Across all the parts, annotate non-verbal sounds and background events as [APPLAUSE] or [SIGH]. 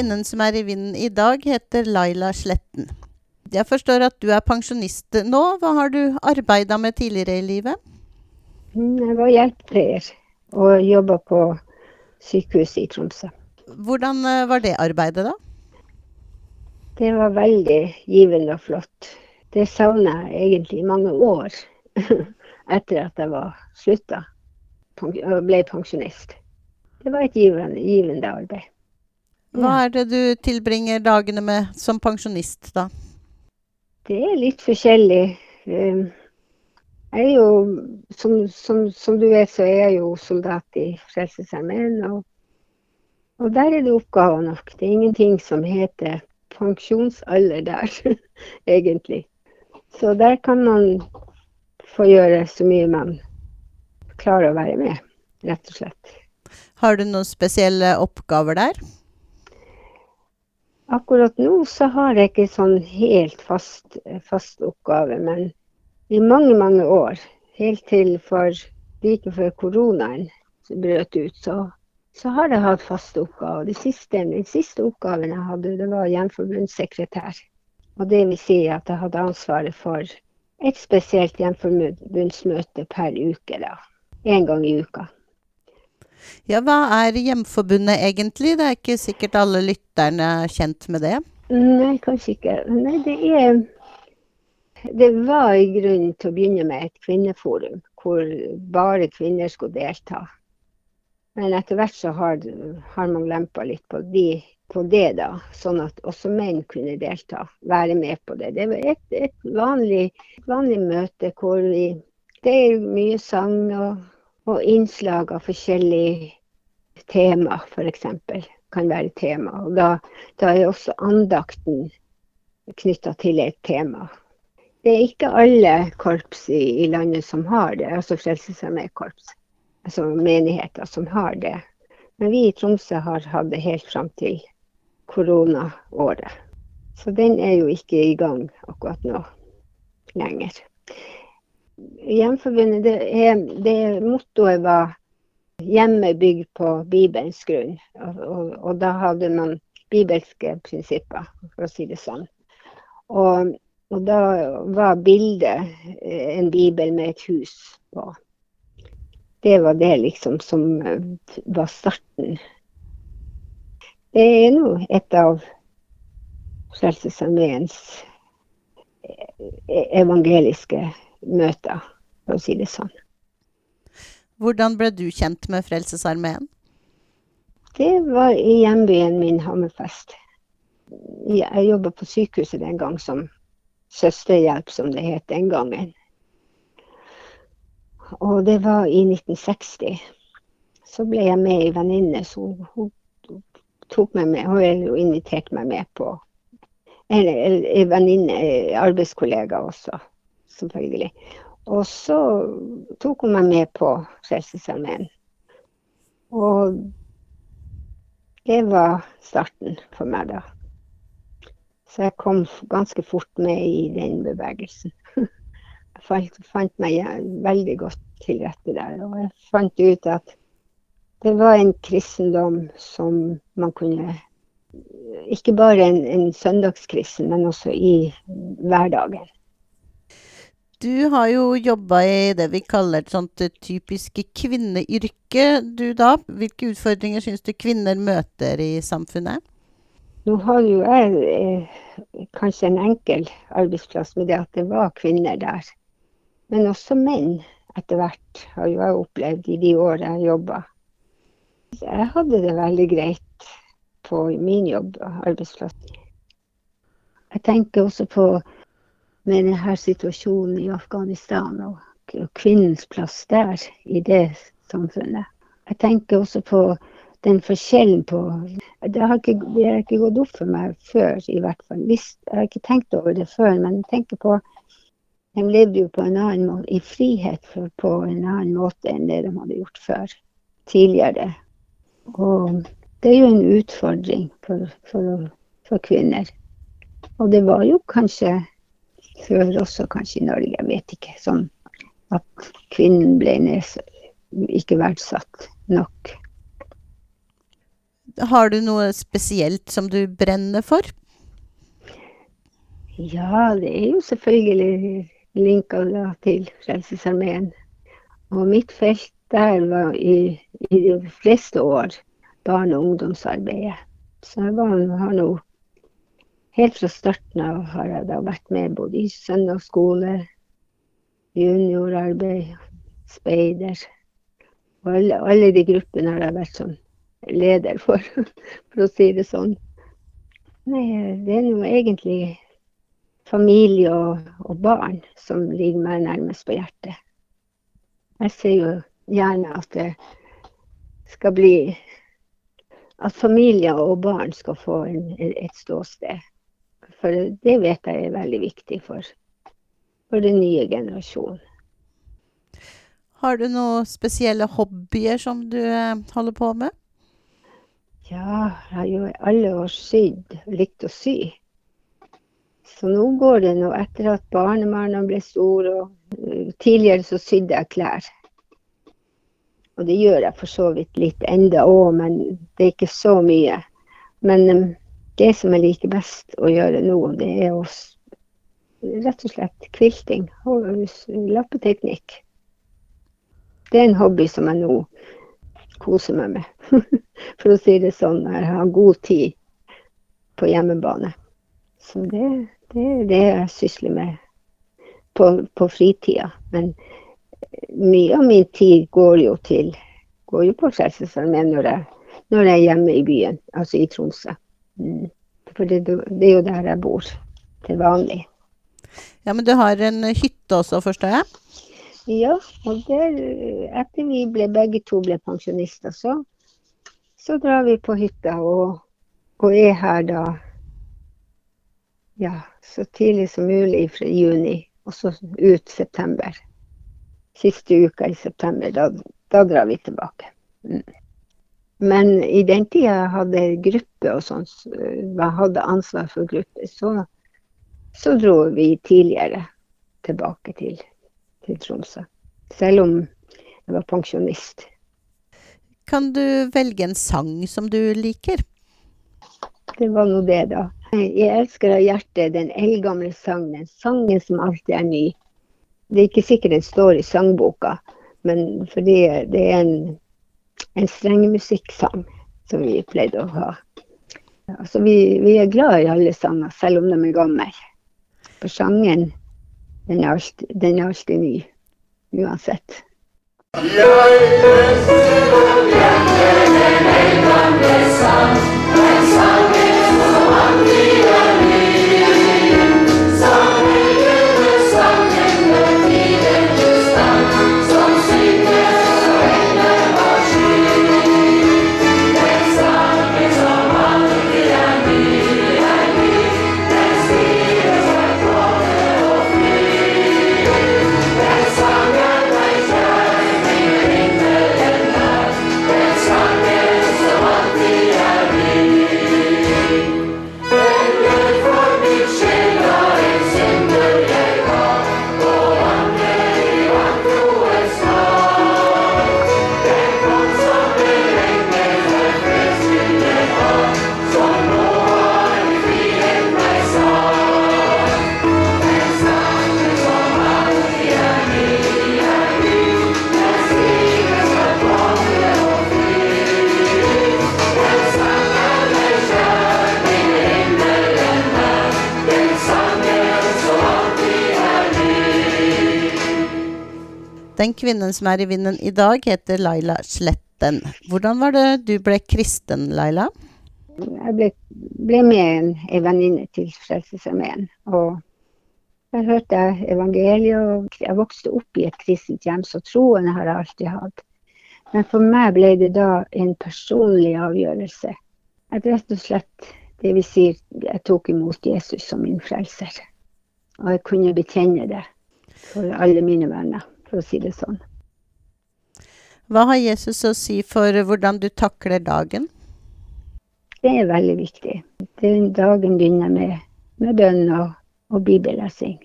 Kvinnen som er i vinden i dag, heter Laila Sletten. Jeg forstår at du er pensjonist nå. Hva har du arbeida med tidligere i livet? Mm, Jeg var hjelpepleier og jobba på sykehuset i Tromsø. Hvordan eh, var det arbeidet, da? Det var veldig givende og flott. Det savna jeg egentlig i mange år [LAUGHS] etter at jeg var slutta og ble pensjonist. Det var et givende, givende arbeid. Hva er det du tilbringer dagene med som pensjonist, da? Det er litt forskjellig. Eh, Jeg er jo, som, som, som du vet, så er jeg jo soldat i Frelsesarmeen. Og, og der er det oppgaver nok. Det er ingenting som heter pensjonsalder der, [LAUGHS] egentlig. Så der kan man få gjøre så mye man klarer å være med, rett og slett. Har du noen spesielle oppgaver der? Akkurat nå så har jeg ikke sånn helt fast, fast oppgave, men i mange, mange år, helt til for like før koronaen brøt ut, så, så har jeg hatt faste oppgaver. De siste, den siste oppgaven jeg hadde, det var hjemforbundssekretær. Og det vil si at jeg hadde ansvaret for et spesielt hjemforbundsmøte per uke, da. En gang i uka. Ja, hva er Hjemforbundet egentlig? Det er ikke sikkert alle lytterne er kjent med det. Nei, kanskje ikke. Nei, det er Det var i grunnen til å begynne med et kvinneforum hvor bare kvinner skulle delta. Men etter hvert så har, har man lempa litt på, de, på det, da. Sånn at også menn kunne delta, være med på det. Det var et, et vanlig, vanlig møte hvor vi Det er mye sang og, og innslag av forskjellige tema, f.eks. Kan være tema. Og da, da er også andakten knytta til et tema. Det er ikke alle korps i, i landet som har det, altså Frelsesarmé-korps. Altså menigheter som har det. Men vi i Tromsø har hatt det helt fram til koronaåret. Så den er jo ikke i gang akkurat nå lenger. Hjemforbundet, det, er, det mottoet var 'hjemmet bygd på Bibelens grunn'. Og, og, og, da hadde man bibelske prinsipper, for å si det sånn. Og, og da var bildet eh, en bibel med et hus på. Det var det liksom som eh, var starten. Det er nå et av Frelsesarmeens evangeliske evangeliske møter, for å si det sånn. Hvordan ble du kjent med Frelsesarmeen? Det var i hjembyen min, Hammerfest. Jeg jobba på sykehuset den gang som søsterhjelp, som det het den gangen. Og det var i 1960. Så ble jeg med ei venninne, så hun tok meg med. Hun inviterte meg med på Ei venninne, arbeidskollega også, selvfølgelig. Og så tok hun meg med på Frelsesarmeen. Og det var starten for meg, da. Så jeg kom ganske fort med i den bevegelsen. [LAUGHS] Jeg fant, fant meg veldig godt til rette der. Og jeg fant ut at det var en kristendom som man kunne Ikke bare en, en søndagskristen, men også i hverdagen. Du har jo jobba i det vi kaller et sånt typisk kvinneyrke, du da. Hvilke utfordringer syns du kvinner møter i samfunnet? Nå har jo jeg eh, kanskje en enkel arbeidsplass med det at det var kvinner der. Men også menn etter hvert har jo jeg opplevd i de årene jeg jobba. Jeg hadde det veldig greit på min jobb og arbeidsplass. Jeg tenker også på med denne situasjonen i Afghanistan og, kvinnens plass der i det samfunnet. Jeg tenker også på den forskjellen på Det har ikke, det har ikke gått opp for meg før, i hvert fall. Visst, jeg har ikke tenkt over det før, men jeg tenker på De levde jo på en annen måte, i frihet for, på en annen måte enn det de hadde gjort før. Tidligere. Og det er jo en utfordring for, for, for kvinner. Og det var jo kanskje før også, kanskje i Norge, jeg vet ikke, sånn at kvinnen ble ikke verdsatt nok. Har du noe spesielt som du brenner for? Ja, det er jo selvfølgelig linka da til Frelsesarmeen. Og mitt felt der var i, i de fleste år barne- og ungdomsarbeidet. Så jeg var, har nå Helt fra starten av har jeg da vært med både i søndagsskole, juniorarbeid, speider. Og alle, alle de gruppene har jeg vært sånn leder for, [LAUGHS] for å si det sånn. Nei, det er nå egentlig familie og, og, barn som ligger meg nærmest på hjertet. Jeg ser jo gjerne at det skal bli At familier og barn skal få en, et ståsted. For det vet jeg er veldig viktig for, for den nye generasjonen. Har du noen spesielle hobbyer som du eh, holder på med? Ja, jeg har jo i alle år sydd og likt å sy. Så nå går det nå etter at barnebarna ble store. og uh, Tidligere så sydde jeg klær. Og det gjør jeg for så vidt litt enda òg, men det er ikke så mye. Men um, det som jeg liker best å gjøre nå, det er å rett og slett kvilting lappeteknikk. Det er en hobby som jeg nå koser meg med. [LAUGHS] For å si det sånn. Jeg har god tid på hjemmebane. Så det, det er det jeg sysler med på, på fritida. Men mye av min tid går jo til går jo på Frelsesarmeen når, når jeg er hjemme i byen, altså i Tromsø. Mm. For det, det, er jo der jeg bor til vanlig. Ja, Men du har en hytte også, forstår jeg? Ja, og der, etter vi ble, begge to ble pensjonister, så, så drar vi på hytta og, og, er her da ja, så tidlig som mulig fra juni, og så ut september. Siste uka i september, da, da drar vi tilbake. Mm. Men i den tida jeg hadde gruppe og sånn, hadde ansvar for gruppe, så, så dro vi tidligere tilbake til til Tromsø. Selv om jeg var pensjonist. Kan du velge en sang som du liker? Det var nå det, da. Jeg elsker av hjertet den eldgamle sangen. Sangen som alltid er ny. Det er ikke sikkert den står i sangboka, men fordi det er en, en strengmusikksang som vi pleide å ha. Altså, vi, vi, er glad i alle sanger, selv om de er gamle. For sangen den er, alltid, den er alltid ny. Uansett. Jeg Den kvinnen som er i vinden i dag, heter Laila Sletten. Hvordan var det du ble kristen, Laila? Jeg ble, ble med en, en venninne til Frelsesarmeen. Og Der hørte jeg evangeliet, og jeg vokste opp i et kristent hjem, så troen har jeg alltid hatt. Men for meg ble det da en personlig avgjørelse. At rett og slett, det vi sier, jeg tok imot Jesus som min frelser. Og jeg kunne bekjenne det for alle mine venner, for å si det sånn. Hva har Jesus å si for hvordan du takler dagen? Det er veldig viktig. Den dagen begynner med, med bønn og og bibellesing.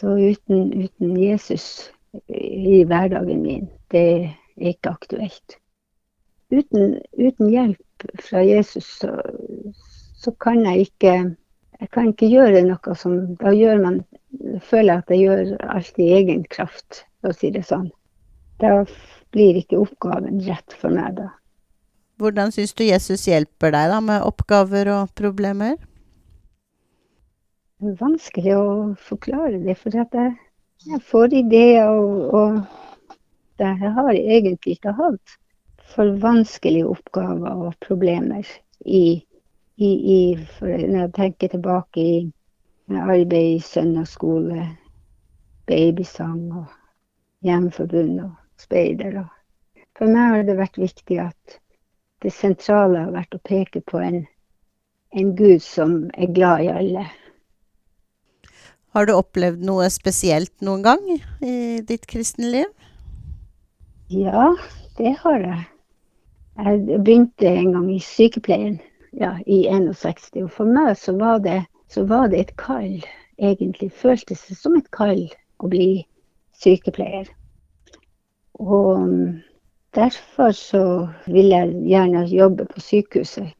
Så uten, uten, Jesus i hverdagen min, det er ikke aktuelt. Uten, uten hjelp fra Jesus så, så, kan jeg ikke jeg kan ikke gjøre noe som Da gjør man, føler jeg at jeg gjør alt i egen kraft, for å si det sånn. Da blir ikke oppgaven rett for meg, da. Hvordan syns du Jesus hjelper deg da med oppgaver og problemer? vanskelig å forklare det. For at jeg, jeg får ideer, og, og det har jeg egentlig ikke hatt for vanskelige oppgaver og problemer i, i, i Når jeg tenker tilbake i arbeid i søndagsskole, babysang og hjemforbund og speider. For meg har det vært viktig at det sentrale har vært å peke på en, en Gud som er glad i alle har du opplevd noe spesielt noen gang i ditt kristne liv? Ja, det har jeg. Jeg begynte en gang i sykepleien ja, i 61. Og for meg så var, det, så var det et kall, egentlig. Føltes det som et kall å bli sykepleier. Og mm, derfor så ville jeg gjerne jobbe på sykehuset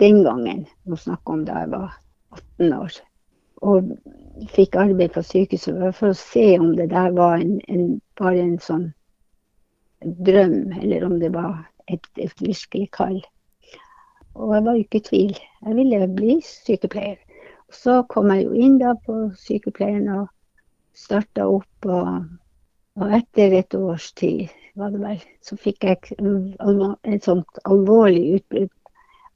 den gangen. Nå snakker om da jeg var 18 år og fikk arbeid på sykehuset for å se om det der var en, en, bare en sånn drøm, eller om det var et, et virkelig kall. Og jeg var jo ikke i tvil. Jeg ville bli sykepleier. Og så kom jeg jo inn da på sykepleien og starta opp. Og, og, etter et års tid, var det vel, så fikk jeg et sånt alvorlig utbrudd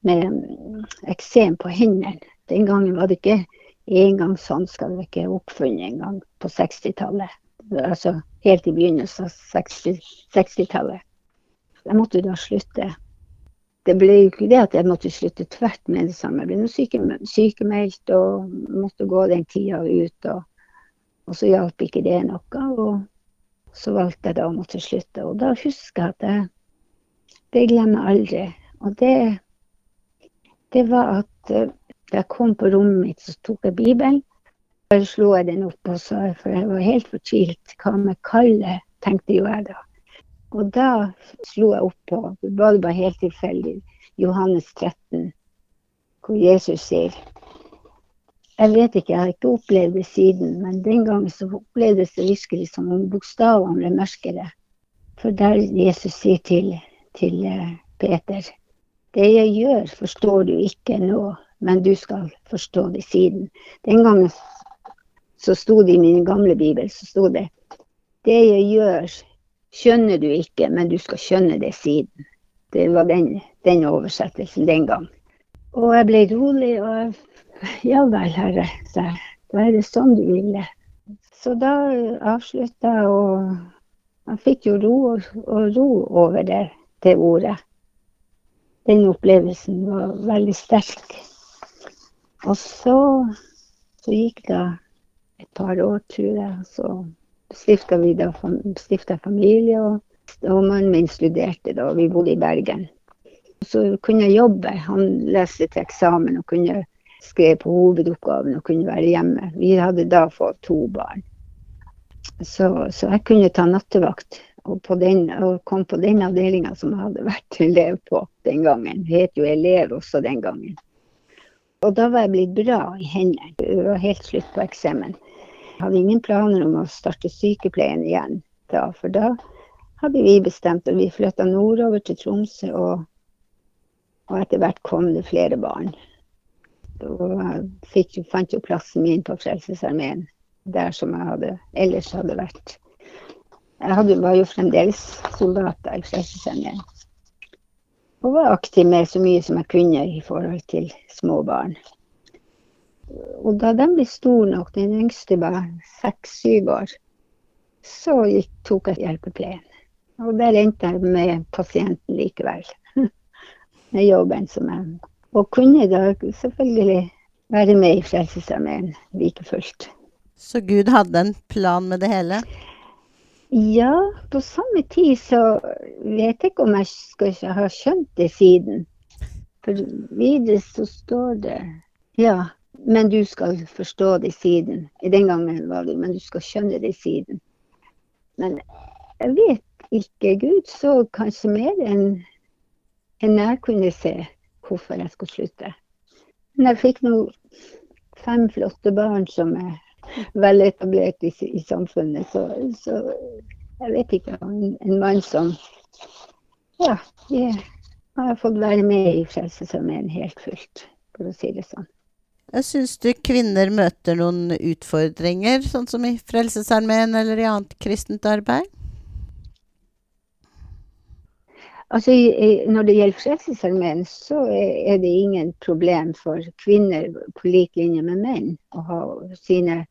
med eksem på hendene. Den gangen var det ikke engangshansker sånn var ikke oppfunnet engang på 60-tallet. Altså helt i begynnelsen av 60-tallet. jeg måtte da slutte. Det ble jo ikke det at jeg måtte slutte tvert med det samme. Jeg ble syke, sykemeldt og måtte gå den tida ut. Og, og så hjalp ikke det noe. Og så valgte jeg da å måtte slutte. Og da husker jeg at jeg Det glemmer jeg aldri. Og det, det var at da jeg kom på rommet mitt, så tok jeg Bibelen. Så slo jeg den opp, og så, for jeg var helt fortvilt. Hva med Kalle, tenkte jo jeg da. Og da slo jeg opp på, var det bare helt tilfeldig, Johannes 13, hvor Jesus sier Jeg vet ikke, jeg har ikke opplevd det siden, men den gangen så opplevdes det virkelig som om bokstavene ble mørkere. For der Jesus sier til, til eh, Peter Det jeg gjør, forstår du ikke nå, men du skal forstå det siden. Den gangen så sto det i min gamle bibel så sto det det jeg gjør, skjønner du ikke, men du skal skjønne det siden. Det var den, den oversettelsen den gang. Og jeg ble rolig, og ja vel, herre, sa jeg. Da er det sånn du ville. Så da avslutta jeg, og jeg fikk jo ro og, ro over det, det ordet. Den opplevelsen var veldig sterk. Og så, så gikk det et par år, tror jeg. Så stifta vi da stifta familie, og mannen min studerte da. Vi bodde i Bergen. Så kunne jeg jobbe. Han leste til eksamen og kunne skrive på hovedoppgaven og kunne være hjemme. Vi hadde da fått to barn. Så, så jeg kunne ta nattevakt. Og, den, og kom på den avdelinga som jeg hadde vært [LAUGHS] elev på den gangen. Det het jo elev også den gangen. Og da var jeg blitt bra i hendene. Det var helt slutt på eksamen. Jeg hadde ingen planer om å starte sykepleien igjen da, for da hadde vi bestemt at vi flytta nordover til Tromsø, og, og etter hvert kom det flere barn. Og fikk, fant jo plassen min på Frelsesarmeen, der som jeg hadde, ellers hadde vært. Jeg hadde, var jo fremdeles soldat i Frelsesarmeen og var aktiv med så mye som jeg kunne i forhold til små barn. Og da de ble store nok, den yngste var seks-syv år, så gikk, tok jeg hjelpepleien. Og der endte jeg med pasienten likevel. [LAUGHS] med jobben som jeg Og kunne da selvfølgelig være med i Frelsesarmeen like fullt. Så Gud hadde en plan med det hele? Ja, på samme tid så vet jeg ikke om jeg skal ikke ha skjønt det siden. For videre så står det Ja, men du skal forstå det siden. Den gangen var det men du skal skjønne det siden. Men jeg vet ikke. Gud så kanskje mer enn enn jeg kunne se hvorfor jeg skulle slutte. Men jeg fikk nå fem flotte barn som er veletablert i, i samfunnet. Så, så, jeg vet ikke. En, en mann som Ja, jeg har fått være med i Frelsesarmeen helt fullt, for å si det sånn. Jeg syns du kvinner møter noen utfordringer, sånn som i Frelsesarmeen eller i annet kristent arbeid? Altså, Når det gjelder Frelsesarmeen, så er det ingen problem for kvinner på lik linje med menn å ha sine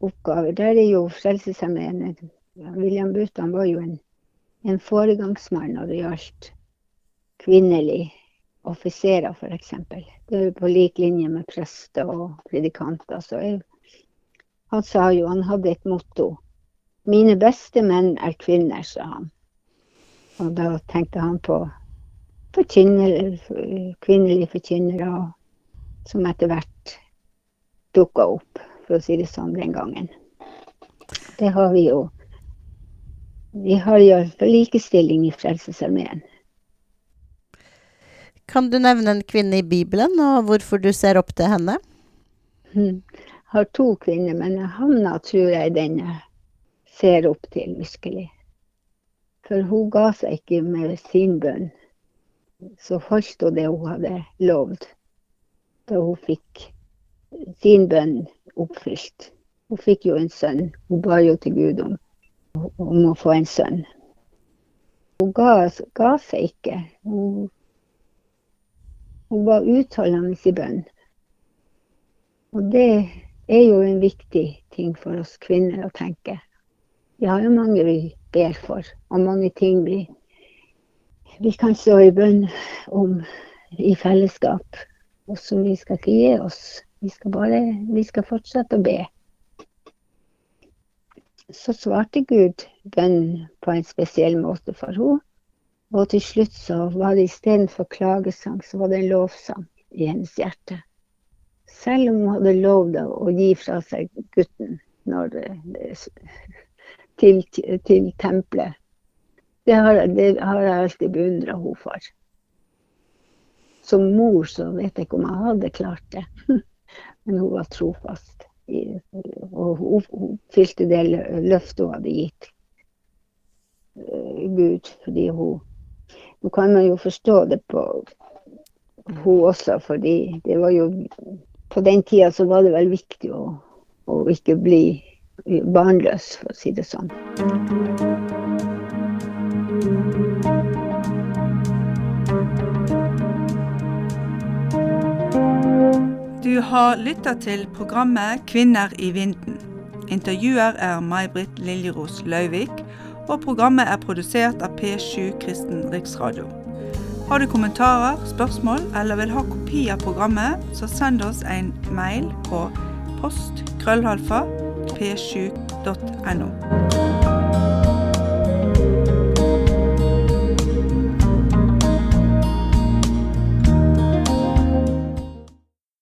oppgaver. Der er jo Frelsesarmeen William Butan var jo en, en foregangsmann når det gjaldt kvinnelige offiserer, f.eks. Det er på lik linje med prester og predikanter. Så jeg, han sa jo han hadde et motto. Mine beste menn er kvinner, sa han. Og da tenkte han på forkynner, kvinnelige forkynnere som etter hvert dukka opp for å si det sånn, den gangen. Det har vi jo. Vi har iallfall likestilling i Frelsesarmeen. Kan du nevne en kvinne i Bibelen, og hvorfor du ser opp til henne? Jeg har to kvinner, men Hanna tror jeg den ser opp til, virkelig. For hun ga seg ikke med sin bønn. Så holdt hun det hun hadde lovd da hun fikk sin bønn oppfylt. Hun fikk jo en sønn. Hun ba jo til Gud om, om å få en sønn. Hun ga, ga seg ikke. Hun, hun var utholdende i bønn. Og det er jo en viktig ting for oss kvinner å tenke. Vi har jo mange ber for, og mange ting vi, vi kan stå i bønn om i fellesskap, og som vi skal ikke gi oss. Vi skal bare vi skal fortsette å be. Så svarte Gud bønnen på en spesiell måte for henne. Og til slutt så var det istedenfor klagesang, så var det en lovsang i hennes hjerte. Selv om hun hadde lovd å gi fra seg gutten når til, til, tempelet. Det har, det har jeg alltid beundra henne for. Som mor så vet jeg ikke om jeg hadde klart det. [LAUGHS] Men hun var trofast. Og hun, hun fylte det løftet hun hadde gitt uh, Gud. Fordi hun Nå kan man jo forstå det på hun også, fordi det var jo På den tida så var det vel viktig å, å ikke bli barnløs, for å si det sånn. Du har lytta til programmet Kvinner i vinden. Intervjuer er May-Britt Liljeros Lauvik, og programmet er produsert av P7 Kristen Riksradio. Har du kommentarer, spørsmål eller vil ha kopi av programmet, så send oss en mail på post krøllhalfa p7.no.